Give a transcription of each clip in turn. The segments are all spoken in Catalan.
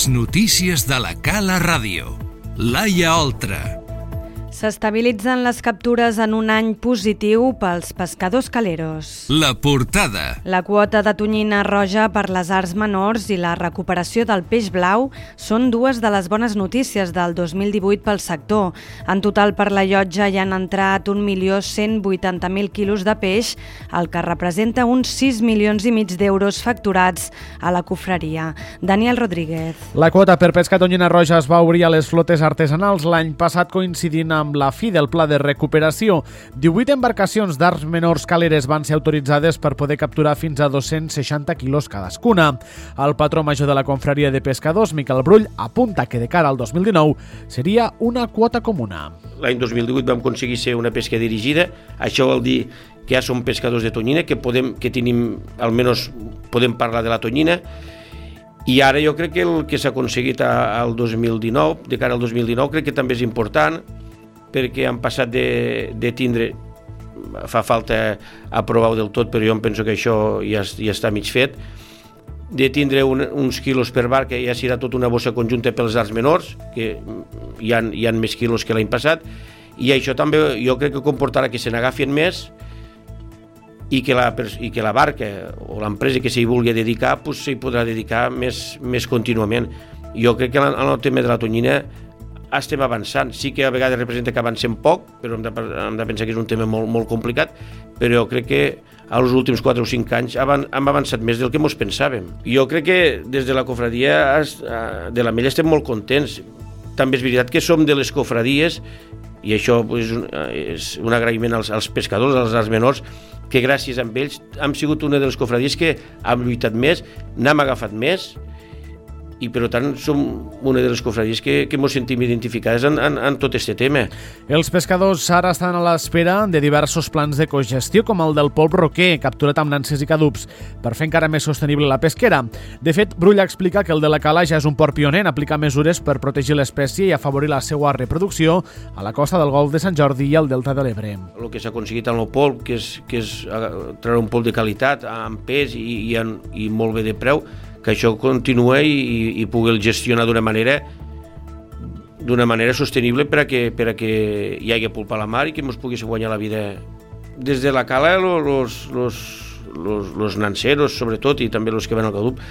Les notícies de la Cala Ràdio. Laia Oltra. S'estabilitzen les captures en un any positiu pels pescadors caleros. La portada. La quota de tonyina roja per les arts menors i la recuperació del peix blau són dues de les bones notícies del 2018 pel sector. En total per la llotja hi han entrat 1.180.000 quilos de peix, el que representa uns 6 milions i mig d'euros facturats a la cofreria. Daniel Rodríguez. La quota per pescar tonyina roja es va obrir a les flotes artesanals l'any passat coincidint amb amb la fi del pla de recuperació. 18 embarcacions d'arts menors caleres van ser autoritzades per poder capturar fins a 260 quilos cadascuna. El patró major de la confraria de pescadors, Miquel Brull, apunta que de cara al 2019 seria una quota comuna. L'any 2018 vam aconseguir ser una pesca dirigida, això vol dir que ja som pescadors de tonyina, que, podem, que tenim, almenys podem parlar de la tonyina, i ara jo crec que el que s'ha aconseguit al 2019, de cara al 2019, crec que també és important, perquè han passat de, de tindre fa falta aprovar-ho del tot, però jo em penso que això ja, ja està mig fet, de tindre un, uns quilos per bar, que ja serà tota una bossa conjunta pels arts menors, que hi han, hi han més quilos que l'any passat, i això també jo crec que comportarà que se n'agafin més i que la, i que la barca o l'empresa que s'hi vulgui dedicar pues, s'hi podrà dedicar més, més contínuament. Jo crec que en el tema de la tonyina estem avançant. Sí que a vegades representa que avancem poc, però hem de, hem de pensar que és un tema molt, molt complicat, però crec que als últims 4 o 5 anys hem avançat més del que ens pensàvem. Jo crec que des de la cofradia eh, de la Mella estem molt contents. També és veritat que som de les cofradies i això és un, és un agraïment als, als pescadors, als arts menors, que gràcies a ells hem sigut una de les cofradies que hem lluitat més, n'hem agafat més i per tant som una de les cofradies que, que ens sentim identificades en, en, en tot aquest tema. Els pescadors ara estan a l'espera de diversos plans de cogestió, com el del polp roquer, capturat amb nances i cadups, per fer encara més sostenible la pesquera. De fet, Brulla explica que el de la cala ja és un port pioner en aplicar mesures per protegir l'espècie i afavorir la seva reproducció a la costa del golf de Sant Jordi i al delta de l'Ebre. El que s'ha aconseguit amb el polp, que és, que és eh, treure un polp de qualitat, amb pes i, i, en, i molt bé de preu, que això continua i, i pugui gestionar d'una manera d'una manera sostenible per a, que, per a que hi hagi pulpa a la mar i que ens pugui guanyar la vida. Des de la cala, los, los, los, los nanceros, sobretot, i també els que van al cadup,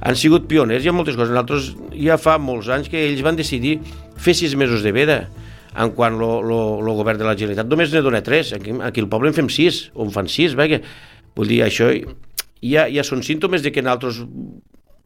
han sigut pioners. Hi ha moltes coses. Nosaltres ja fa molts anys que ells van decidir fer sis mesos de veda en quan el govern de la Generalitat només ne dona tres. Aquí, aquí el poble en fem sis, o en fan sis, vull dir, això ja, ja són símptomes de que nosaltres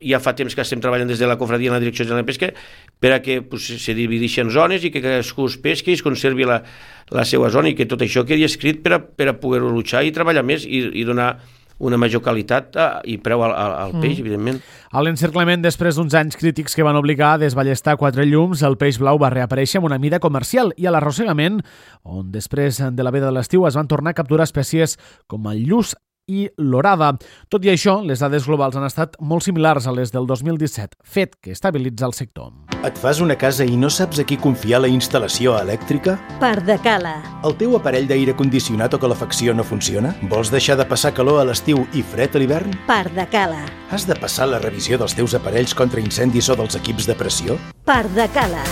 ja fa temps que estem treballant des de la cofradia en la direcció de la pesca per a que pues, se divideixin zones i que cadascú es pesqui i es conservi la, la seva zona i que tot això quedi escrit per a, per a poder luchar i treballar més i, i donar una major qualitat a, i preu al, al mm. peix, evidentment. A l'encerclament, després d'uns anys crítics que van obligar a desballestar quatre llums, el peix blau va reaparèixer amb una mida comercial i a l'arrossegament, on després de la veda de l'estiu es van tornar a capturar espècies com el lluç i l'orada. Tot i això, les dades globals han estat molt similars a les del 2017, fet que estabilitza el sector. Et fas una casa i no saps a qui confiar la instal·lació elèctrica? Pardacala. El teu aparell d'aire condicionat o calefacció no funciona? Vols deixar de passar calor a l'estiu i fred a l'hivern? Pardacala. Has de passar la revisió dels teus aparells contra incendis o dels equips de pressió? Pardacala.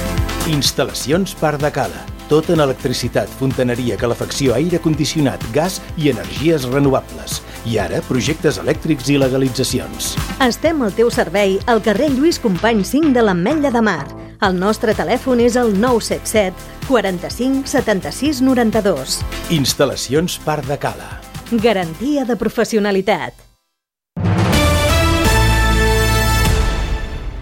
Instal·lacions Pardacala tot en electricitat, fontaneria, calefacció, aire condicionat, gas i energies renovables. I ara, projectes elèctrics i legalitzacions. Estem al teu servei al carrer Lluís Company 5 de l'Ametlla de Mar. El nostre telèfon és el 977 45 76 92. Instal·lacions Parc de Cala. Garantia de professionalitat.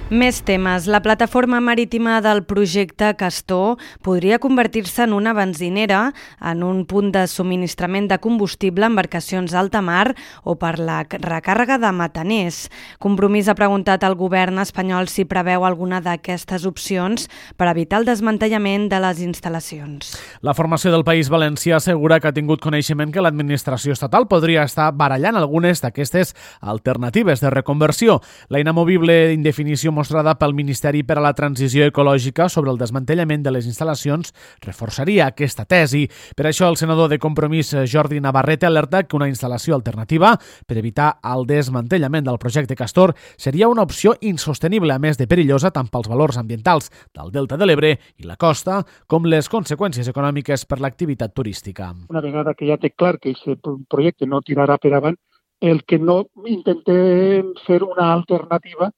Més temes. La plataforma marítima del projecte Castor podria convertir-se en una benzinera, en un punt de subministrament de combustible a embarcacions alta mar o per la recàrrega de metaners. Compromís ha preguntat al govern espanyol si preveu alguna d'aquestes opcions per evitar el desmantellament de les instal·lacions. La formació del País Valencià assegura que ha tingut coneixement que l'administració estatal podria estar barallant algunes d'aquestes alternatives de reconversió. La inamovible indefinició mostrada pel Ministeri per a la Transició Ecològica sobre el desmantellament de les instal·lacions reforçaria aquesta tesi. Per això el senador de Compromís Jordi Navarrete alerta que una instal·lació alternativa per evitar el desmantellament del projecte Castor seria una opció insostenible, a més de perillosa tant pels valors ambientals del Delta de l'Ebre i la costa, com les conseqüències econòmiques per l'activitat turística. Una vegada que ja té clar que aquest projecte no tirarà per avant, el que no intentem fer una alternativa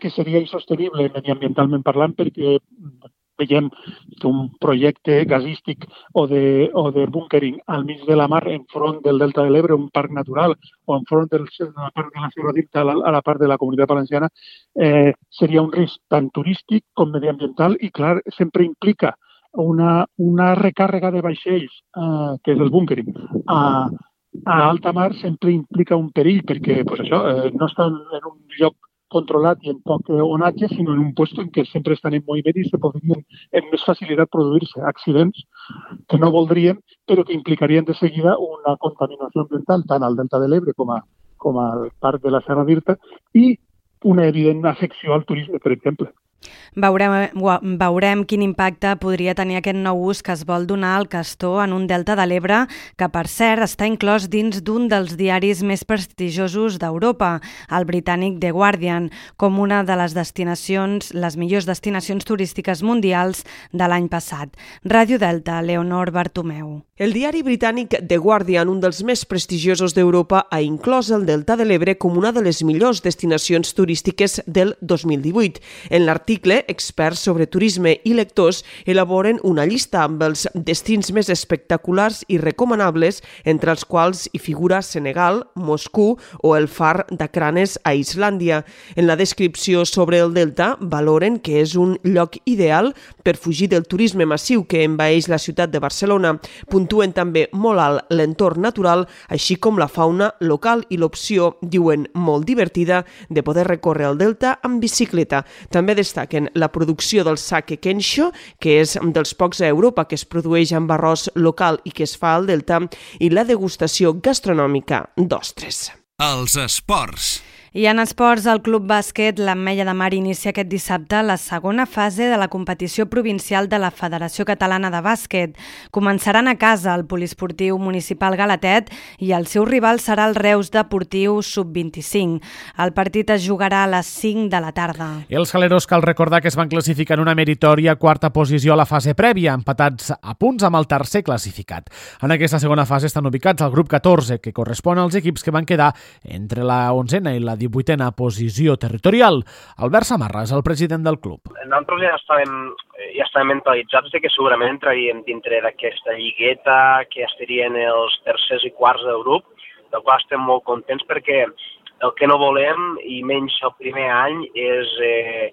que seria insostenible mediambientalment parlant perquè veiem que un projecte gasístic o de, o de bunkering al mig de la mar enfront del Delta de l'Ebre, un parc natural, o enfront del, de la part de la Serra d'Irta a, a la part de la comunitat valenciana, eh, seria un risc tant turístic com mediambiental i, clar, sempre implica una, una recàrrega de vaixells, eh, que és el bunkering, a, a alta mar sempre implica un perill perquè pues això, eh, no estan en un lloc controlat i en poc onatge, sinó en un lloc en què sempre estan en moviment i se podrien amb més facilitat produir-se accidents que no voldrien, però que implicarien de seguida una contaminació ambiental tant al Delta de l'Ebre com, a, com al Parc de la Serra d'Irta i una evident afecció al turisme, per exemple. Veurem, veurem quin impacte podria tenir aquest nou ús que es vol donar al castor en un delta de l'Ebre, que per cert està inclòs dins d'un dels diaris més prestigiosos d'Europa, el britànic The Guardian, com una de les destinacions, les millors destinacions turístiques mundials de l'any passat. Ràdio Delta, Leonor Bartomeu. El diari britànic The Guardian, un dels més prestigiosos d'Europa, ha inclòs el Delta de l'Ebre com una de les millors destinacions turístiques del 2018. En l'article article, experts sobre turisme i lectors elaboren una llista amb els destins més espectaculars i recomanables, entre els quals hi figura Senegal, Moscou o el far d'Acranes a Islàndia. En la descripció sobre el delta valoren que és un lloc ideal per fugir del turisme massiu que envaeix la ciutat de Barcelona. Puntuen també molt alt l'entorn natural, així com la fauna local i l'opció, diuen, molt divertida de poder recórrer el delta amb bicicleta. També destaquen destaquen la producció del sake kensho, que és dels pocs a Europa que es produeix amb arròs local i que es fa al Delta, i la degustació gastronòmica d'ostres. Els esports. I en esports, el Club Bàsquet l'Ametlla de Mar inicia aquest dissabte la segona fase de la competició provincial de la Federació Catalana de Bàsquet. Començaran a casa el poliesportiu municipal Galatet i el seu rival serà el Reus Deportiu Sub-25. El partit es jugarà a les 5 de la tarda. Els galeros cal recordar que es van classificar en una meritòria quarta posició a la fase prèvia, empatats a punts amb el tercer classificat. En aquesta segona fase estan ubicats al grup 14, que correspon als equips que van quedar entre la onzena i la 18a posició territorial. Albert Samarra és el president del club. Nosaltres ja estàvem, ja estàvem mentalitzats de que segurament entraríem dintre d'aquesta lligueta, que estarien els tercers i quarts del grup, del qual estem molt contents perquè el que no volem, i menys el primer any, és eh,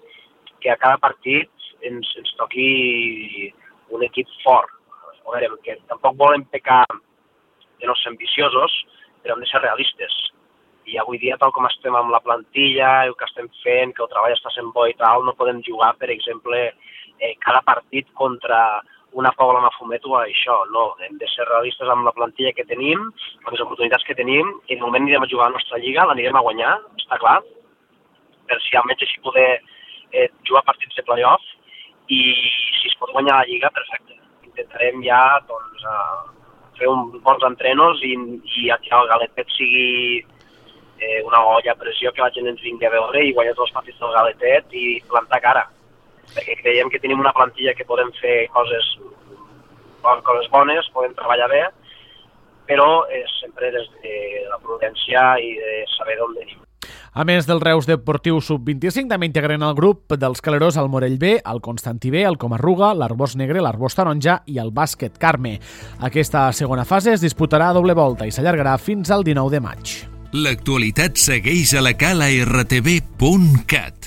que a cada partit ens, ens toqui un equip fort. A veure, que tampoc volem pecar de no ser ambiciosos, però hem de ser realistes i avui dia, tal com estem amb la plantilla, el que estem fent, que el treball està sent bo i tal, no podem jugar, per exemple, eh, cada partit contra una Pobla Mafumet o això, no, hem de ser realistes amb la plantilla que tenim, amb les oportunitats que tenim, i en el moment anirem a jugar a la nostra lliga, l'anirem a guanyar, està clar, per si almenys així poder eh, jugar partits de playoff, i si es pot guanyar la lliga, perfecte. Intentarem ja, doncs, eh, fer un bons entrenos i, i que el Galepet sigui eh, una olla a pressió que la gent ens vingui a veure i guanyar els partits del Galetet i plantar cara. Perquè creiem que tenim una plantilla que podem fer coses, coses bones, podem treballar bé, però és sempre des de la prudència i de saber d'on venim. A més del Reus Deportiu Sub-25, també integren el grup dels calerós al Morell B, el Constantí B, el Comarruga, l'Arbós Negre, l'Arbós Taronja i el Bàsquet Carme. Aquesta segona fase es disputarà a doble volta i s'allargarà fins al 19 de maig. L'actualitat segueix a la cala rtb.cat.